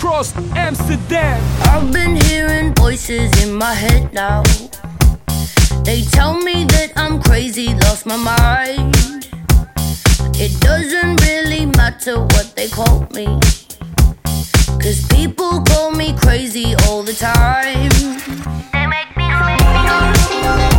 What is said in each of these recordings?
across Amsterdam. I've been hearing voices in my head now. They tell me that I'm crazy, lost my mind. It doesn't really matter what they call me. Cause people call me crazy all the time. They make me And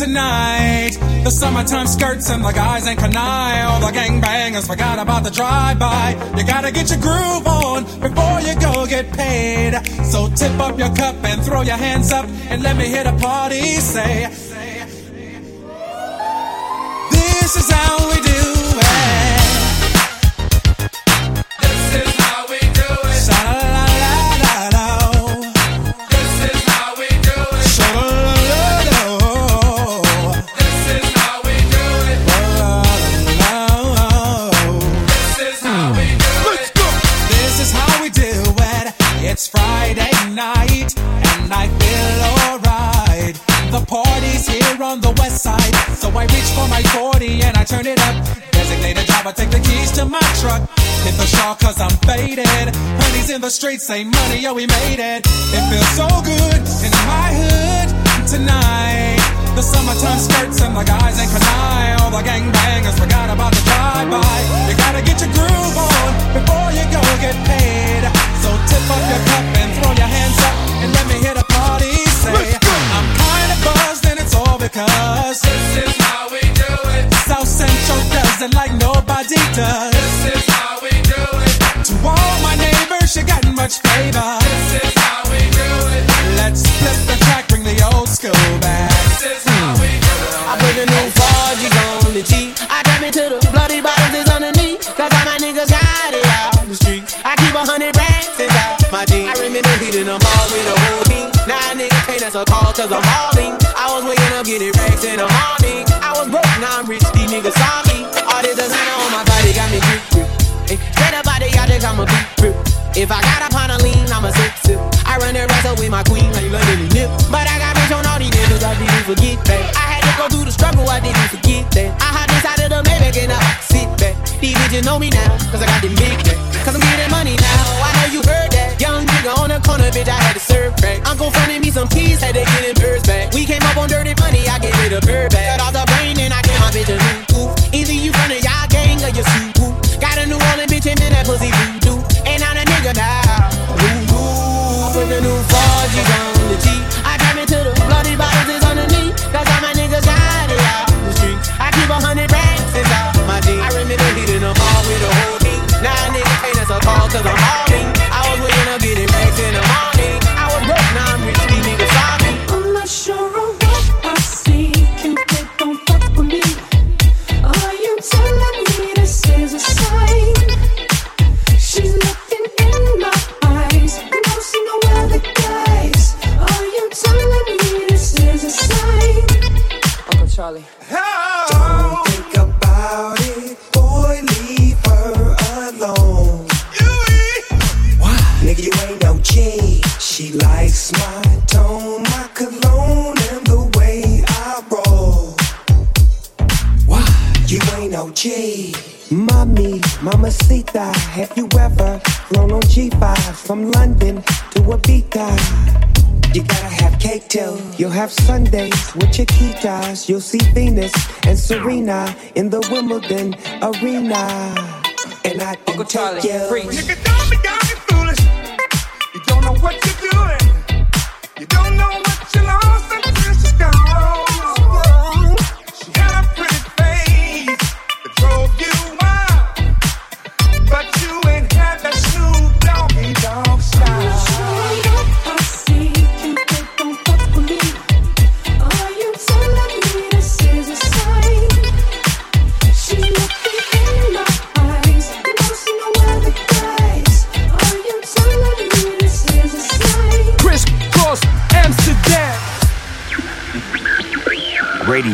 tonight. The summertime skirts and the guys ain't canine. All the gangbangers forgot about the drive-by. You gotta get your groove on before you go get paid. So tip up your cup and throw your hands up and let me hear the party say. This is how we do and I feel alright. The party's here on the west side, so I reach for my 40 and I turn it up. Designated driver, take the keys to my truck. Hit the shawl cause I'm faded. Honey's in the streets, say money, yo, we made it. It feels so good in my hood tonight. The summertime skirts and the guys ain't canine. All the gangbangers forgot about the drive-by. You gotta get your groove on before you go get paid. So tip up your cup and throw your hands up and it's because this is how we do it. South Central does it like nobody does. This is how we do it. To all my neighbors, you got much flavor. This is how we do it. Let's flip the track, bring the old school back. This is how we do it. I put the new 4G's on the G. I tap into the bloody bottles is underneath. Cause all my niggas got it out the street. I keep a hundred racks inside my jeans. I remember hitting them all with a whole team. Now niggas nigga can't answer call cause I'm hauling. Getting racks in the morning. I was broke, now I'm rich, these niggas saw me. All this designer on my body got me grip, grip. Straight up out the yard, I'm a beat, grip. If I got a pound of lean, I'm a sip, sip. I run the rest up with my queen, like London nip. But I got rich on all these niggas, I didn't forget that. I had to go through the struggle, I didn't forget that. I had inside of the Maybach and I sit back. These bitches know me now, cause I got them big back. Cause I'm getting money now, I know you heard that. Young nigga on the corner, bitch, I had to serve crack. Uncle fronted me some keys, had to get them birds back. Charlie. Don't think about it, boy, leave her alone. Why? Nigga, you ain't no G. She likes my tone, my cologne, and the way I roll. Why? You ain't no G. Mommy, Mamacita, have you ever flown on G5 from London to Ibiza? You gotta have cake too. You'll have Sundays with Chiquitas. You'll see Venus and Serena in the Wimbledon arena. And I can Uncle take Charlie, you. preach. Nigga, don't be dumb and foolish. You don't know what you're doing. You don't know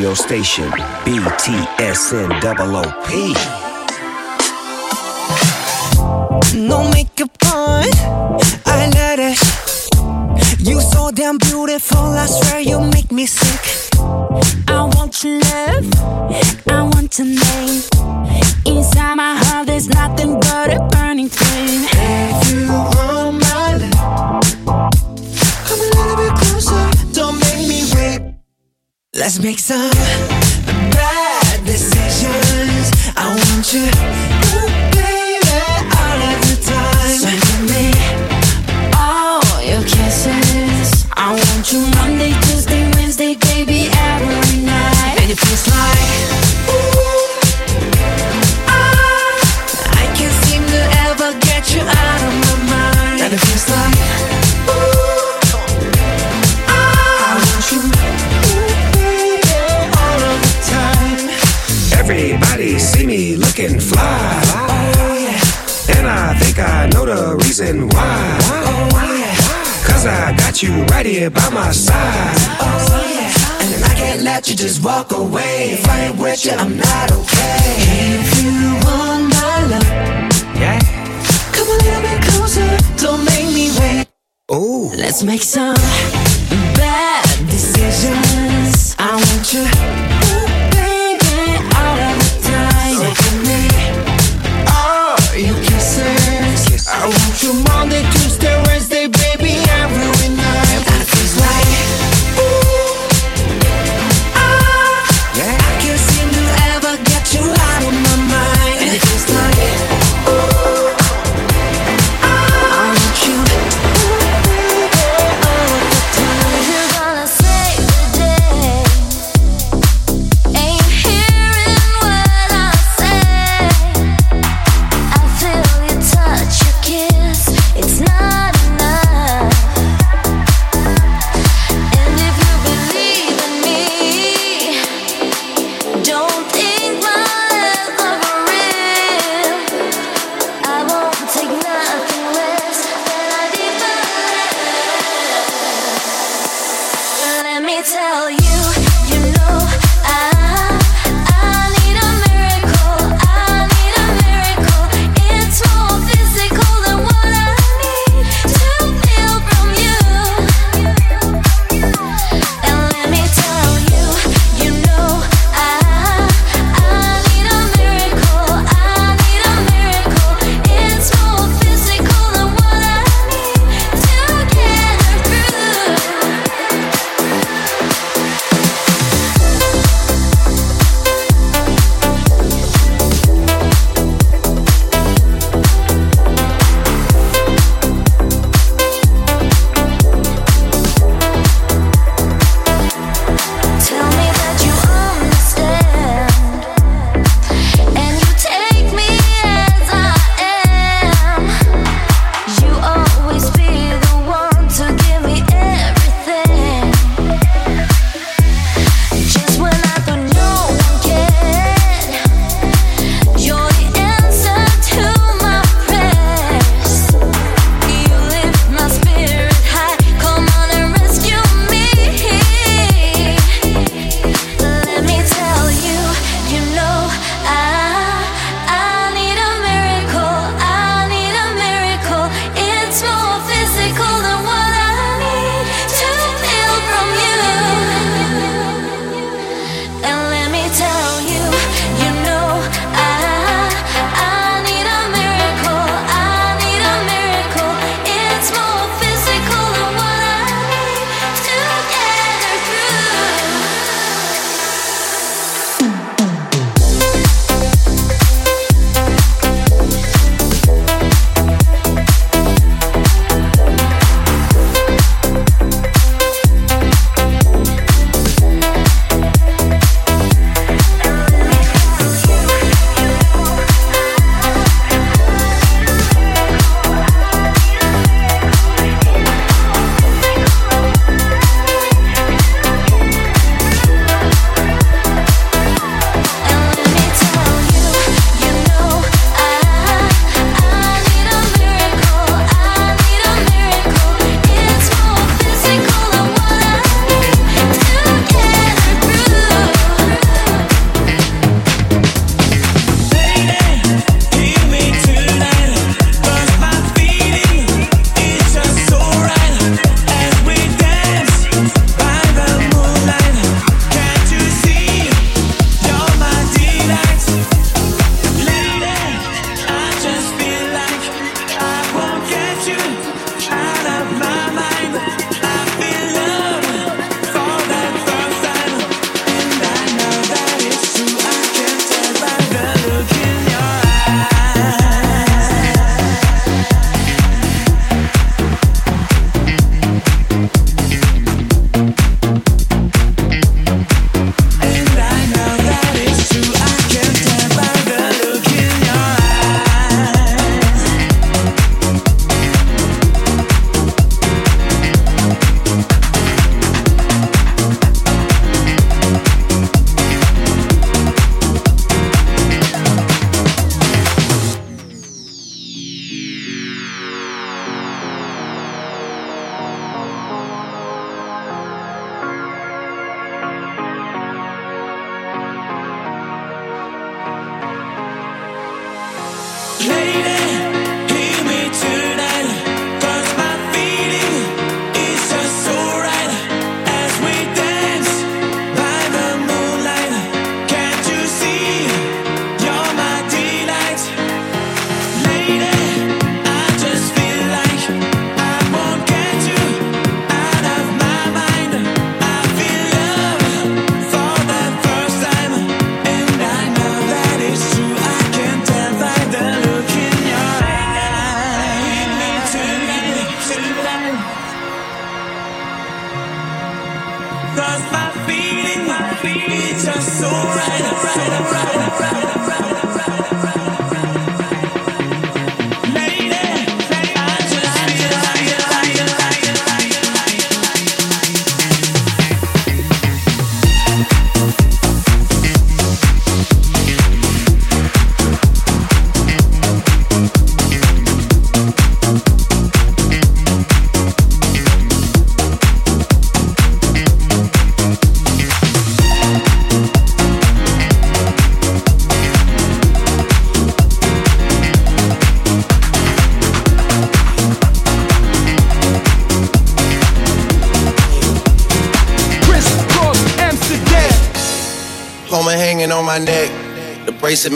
Radio station BTSN double OP. No makeup on, I love it. You so damn beautiful, I swear you make me sick. I want your love, I want your name. Inside my heart, Make some bad decisions. I want you, got you right here by my side. Oh, yeah. And I can't let you just walk away. If I ain't with you, I'm not okay. If you want my love, Yeah. come a little bit closer. Don't make me wait. Ooh. Let's make some bad decisions. I want you,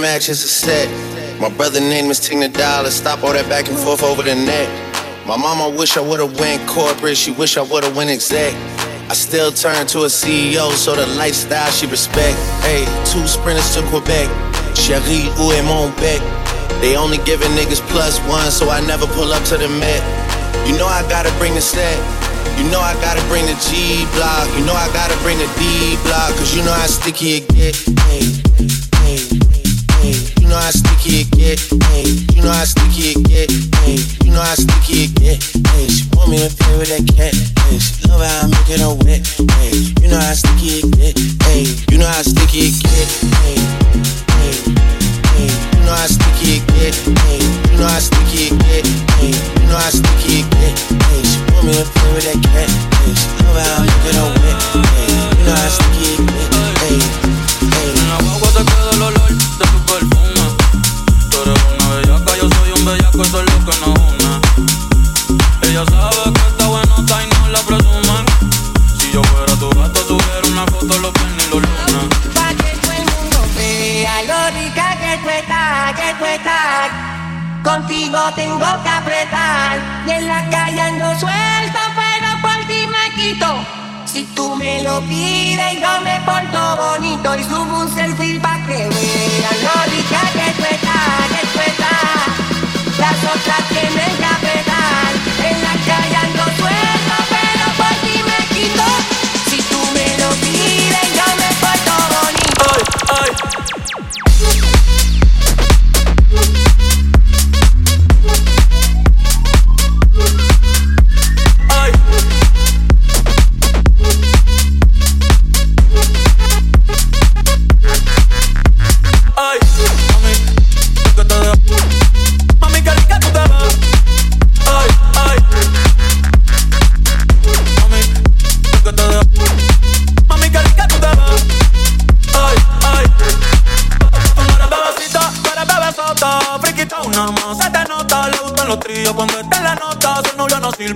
bracelet matches a set. My brother name is Tina Dollar. Stop all that back and forth over the net. My mama wish I would've went corporate. She wish I would've went exec. I still turn to a CEO, so the lifestyle she respect. Hey, two sprinters to Quebec. Cherie, où est mon bec? They only giving niggas plus one, so I never pull up to the Met. You know I gotta bring the set. You know I gotta bring the G block. You know I gotta bring the D block. Cause you know how sticky it get. Hey know how sticky it get. Hey, you know how sticky it get. Hey, you know how sticky it get. Hey, she want me to play with that cat. Hey, she love how I am making her wet. Hey, you know how sticky it get. Hey, you know how sticky it get. Hey, hey, hey, you know how sticky it get. Hey, you know how sticky it get. Hey, you know how sticky it get. Hey, she want me to play with that cat. Hey, she love how I am making her wet. Hey, you know how sticky it get. Hey, Contigo tengo que apretar. Y en la calle ando suelto, pero por ti me quito. Si tú me lo pides, yo me porto bonito y subo un selfie pa' que vean lo rica que tú estás, que tú estás las otras tienen que apretar. En la calle ando suelto, pero por ti me quito. Si tú me lo pides, yo me porto bonito.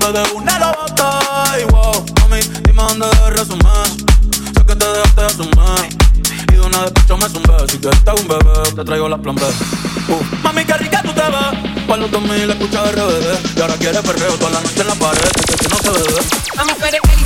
Sirve de una lo bota. Ay, wow, mami, dime dónde debes resumir. Sé que te dejaste de asumir. Y de una despecho me zumbé. Si quieres un bebé, te traigo la plan B. Uh, mami, qué rica tú te ves. Pa' los 2000 escucha RBD Y ahora quiere perreo toda la noche en la pared Que, que no se ve Mami, tú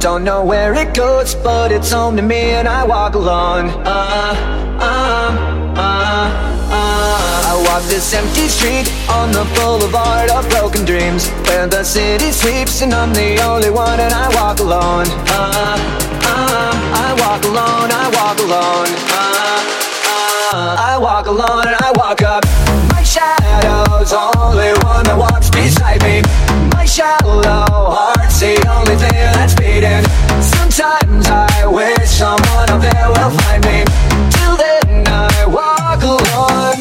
Don't know where it goes, but it's home to me and I walk alone. Uh, uh, uh, uh. I walk this empty street on the boulevard of broken dreams, where the city sleeps and I'm the only one and I walk alone. Uh, uh, I walk alone, I walk alone. Uh, uh, I walk alone and I walk up. Shadow's only one that walks beside me. My shallow heart's the only thing that's beating. Sometimes I wish someone up there will find me. Till then I walk alone.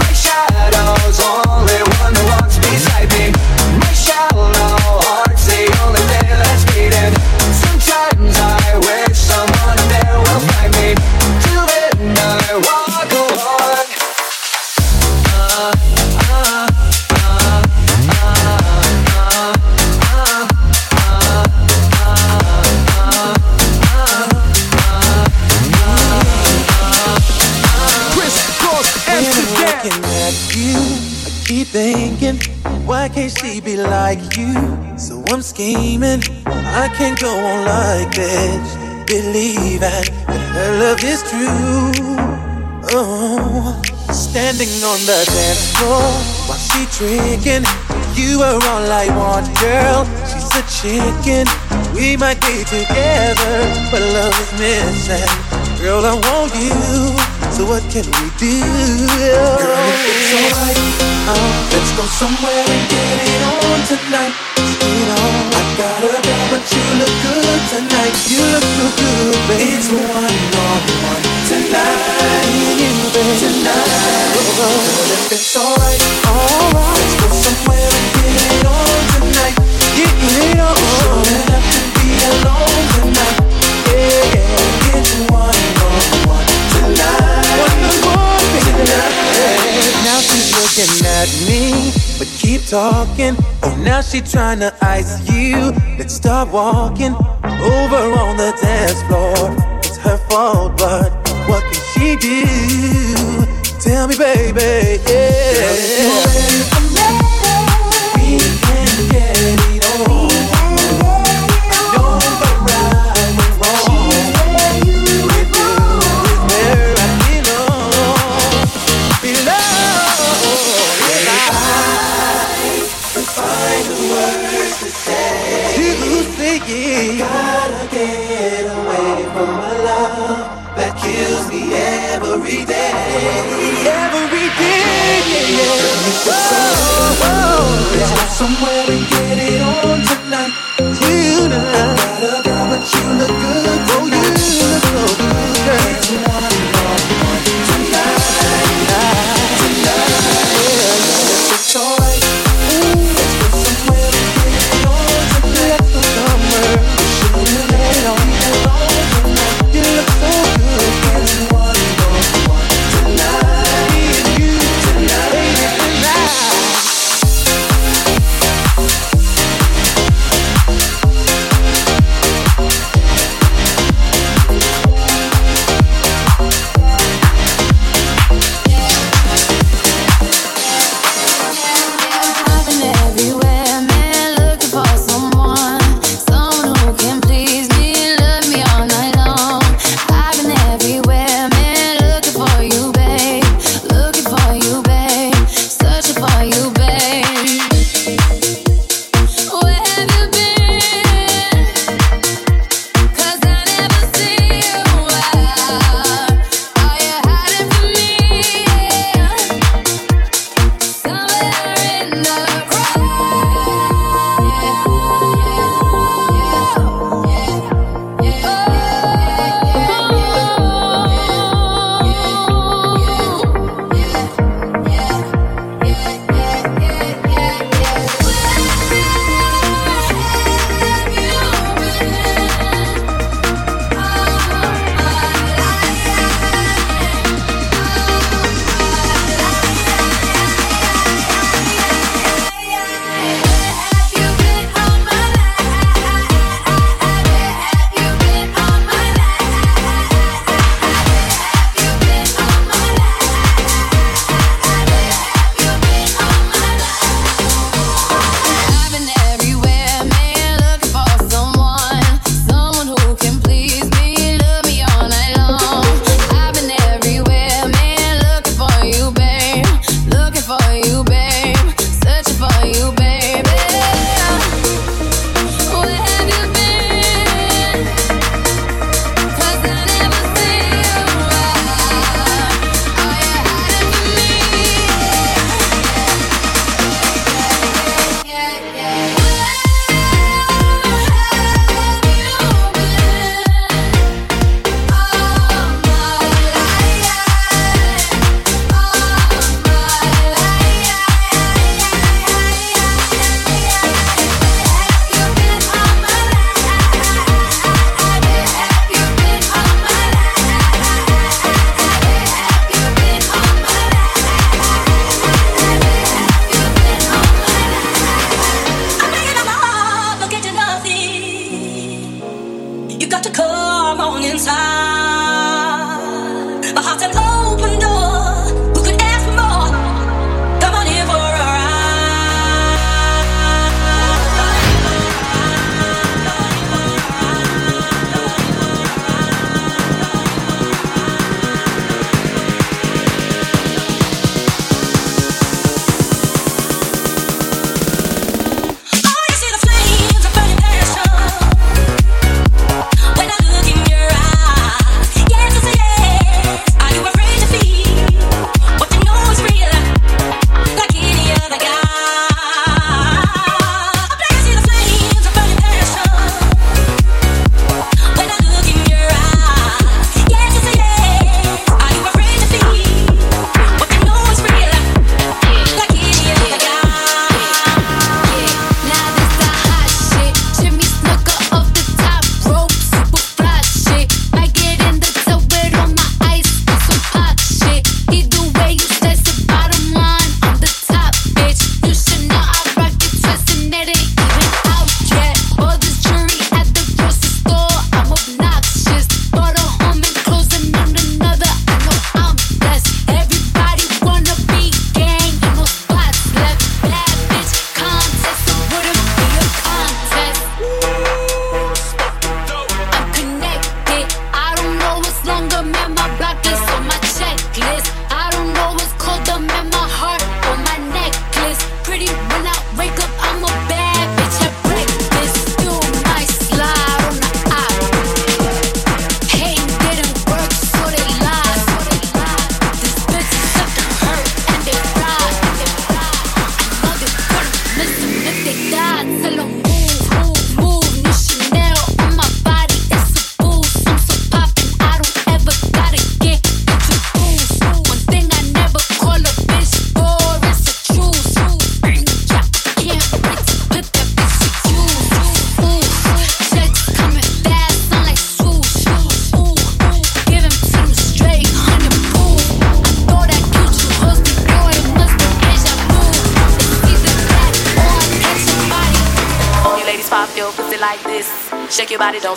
My shadow's only one thinking, why can't she be like you? So I'm scheming, I can't go on like this. Believing that her love is true. Oh, standing on the dance floor while she drinking. You are all I want, girl. She's a chicken. We might be together, but love is missing. Girl, I want you. So what can we do? Girl, if it's alright, uh, let's go somewhere and get it on tonight. Let's. I got a girl, but you look good tonight. You look so good, baby. It's one on one tonight. Tonight, girl, if it's alright, alright, let's go somewhere and get it on tonight. Get it on. Shouldn't have to be alone tonight. At me, but keep talking. Oh, now she trying to ice you. Let's start walking over on the dance floor. It's her fault, but what can she do? Tell me, baby. Yeah. Kills me every day. Every day, yeah, yeah. Oh, oh, oh Let's go somewhere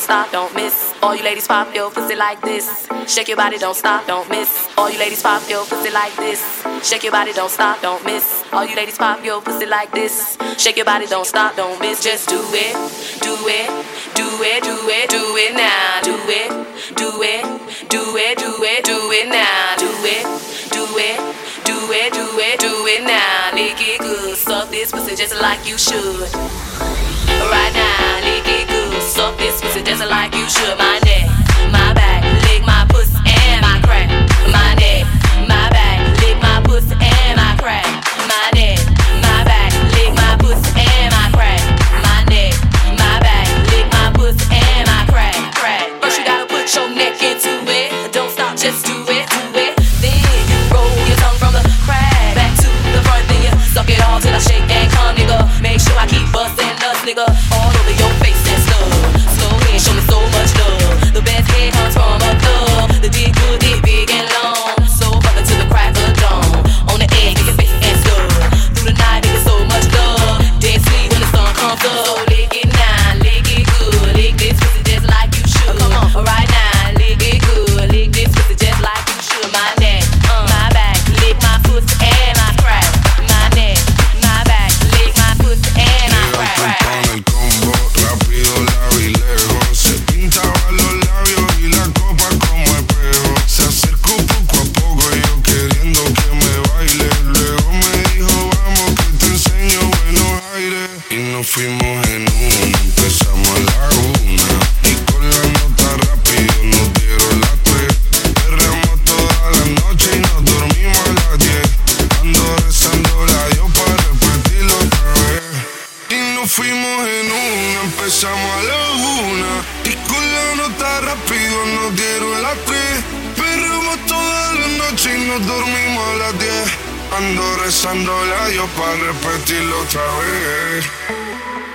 stop, don't miss. All you ladies pop your pussy like this. Shake your body, don't stop, don't miss. All you ladies pop your pussy like this. Shake your body, don't stop, don't miss. All you ladies pop your pussy like this. Shake your body, don't stop, don't miss. Just do it, do it, do it, do it, do it now. Do it, do it, do it, do it, do it now. Do it, do it, do it, do it, do it now. Make it good. Suck this pussy just like you should. Right now. Desert like you should. My otra vez.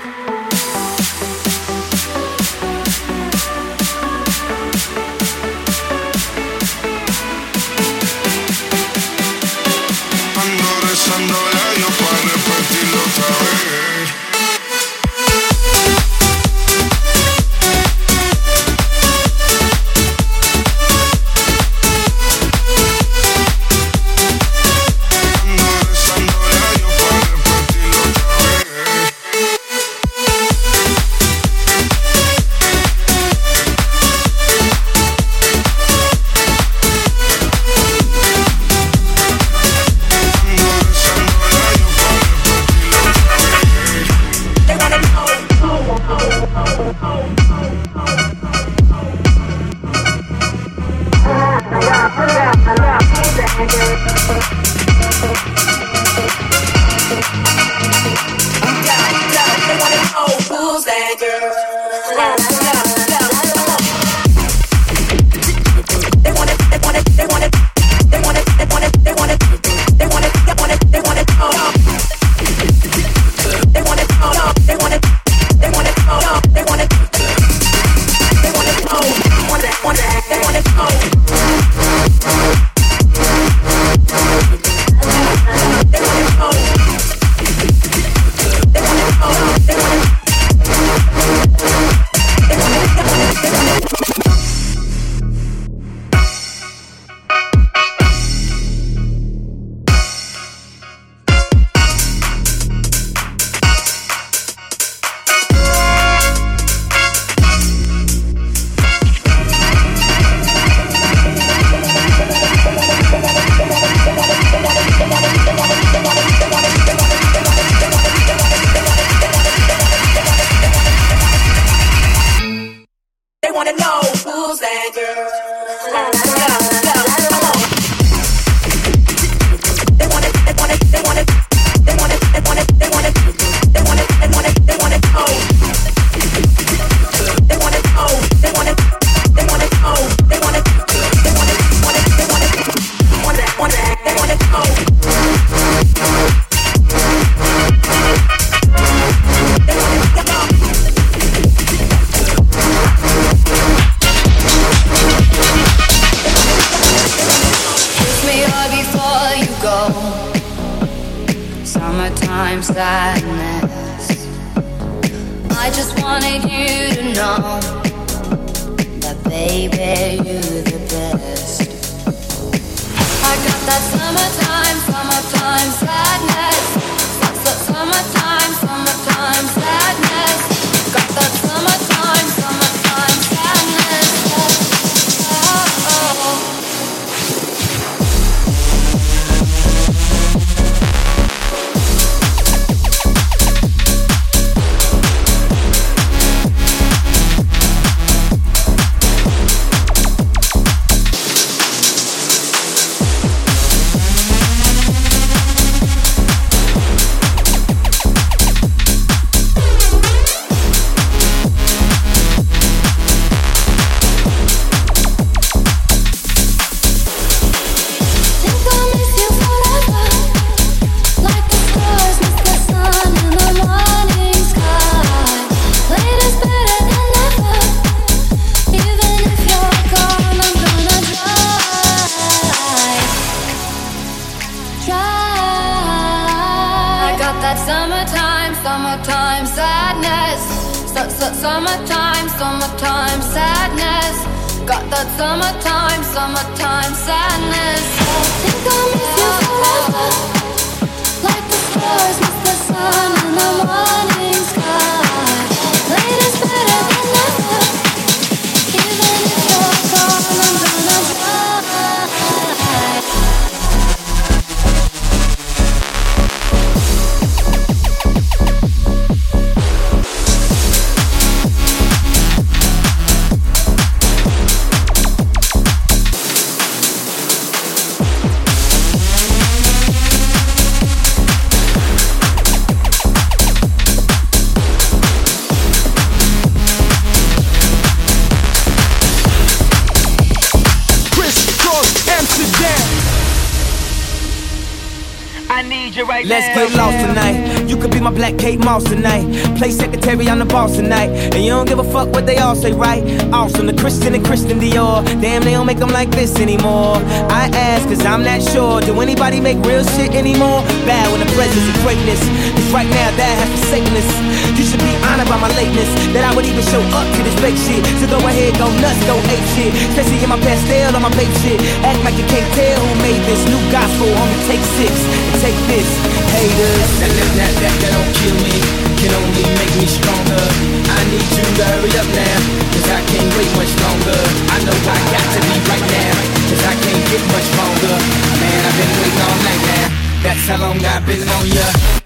Let's get lost tonight. You could be my black Kate Moss tonight. Play secretary, I'm the boss tonight. And you don't give a fuck what they all say, right? Awesome, the Christian and Christian Dior. Damn, they don't make them like this anymore. I ask, cause I'm not sure. Do anybody make real shit anymore? Bad when the presence of greatness. Cause right now, that has forsaken us. You should be honored by my lateness. That I would even show up to this fake shit. So go ahead, go nuts, go ape shit. Especially in my pastel on my Bape shit. Act like you can't tell who made this new gospel. Homie, take six and take this. Haters. That, that don't kill me, can only make me stronger. I need you to hurry up now, cause I can't wait much longer. I know I got to be right now, cause I can't get much longer. Man, I've been waiting all night now, that's how long I've been on ya.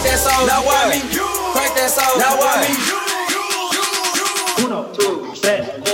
Crank that soul. Now why me? Crank that soul. Now why me? Uno.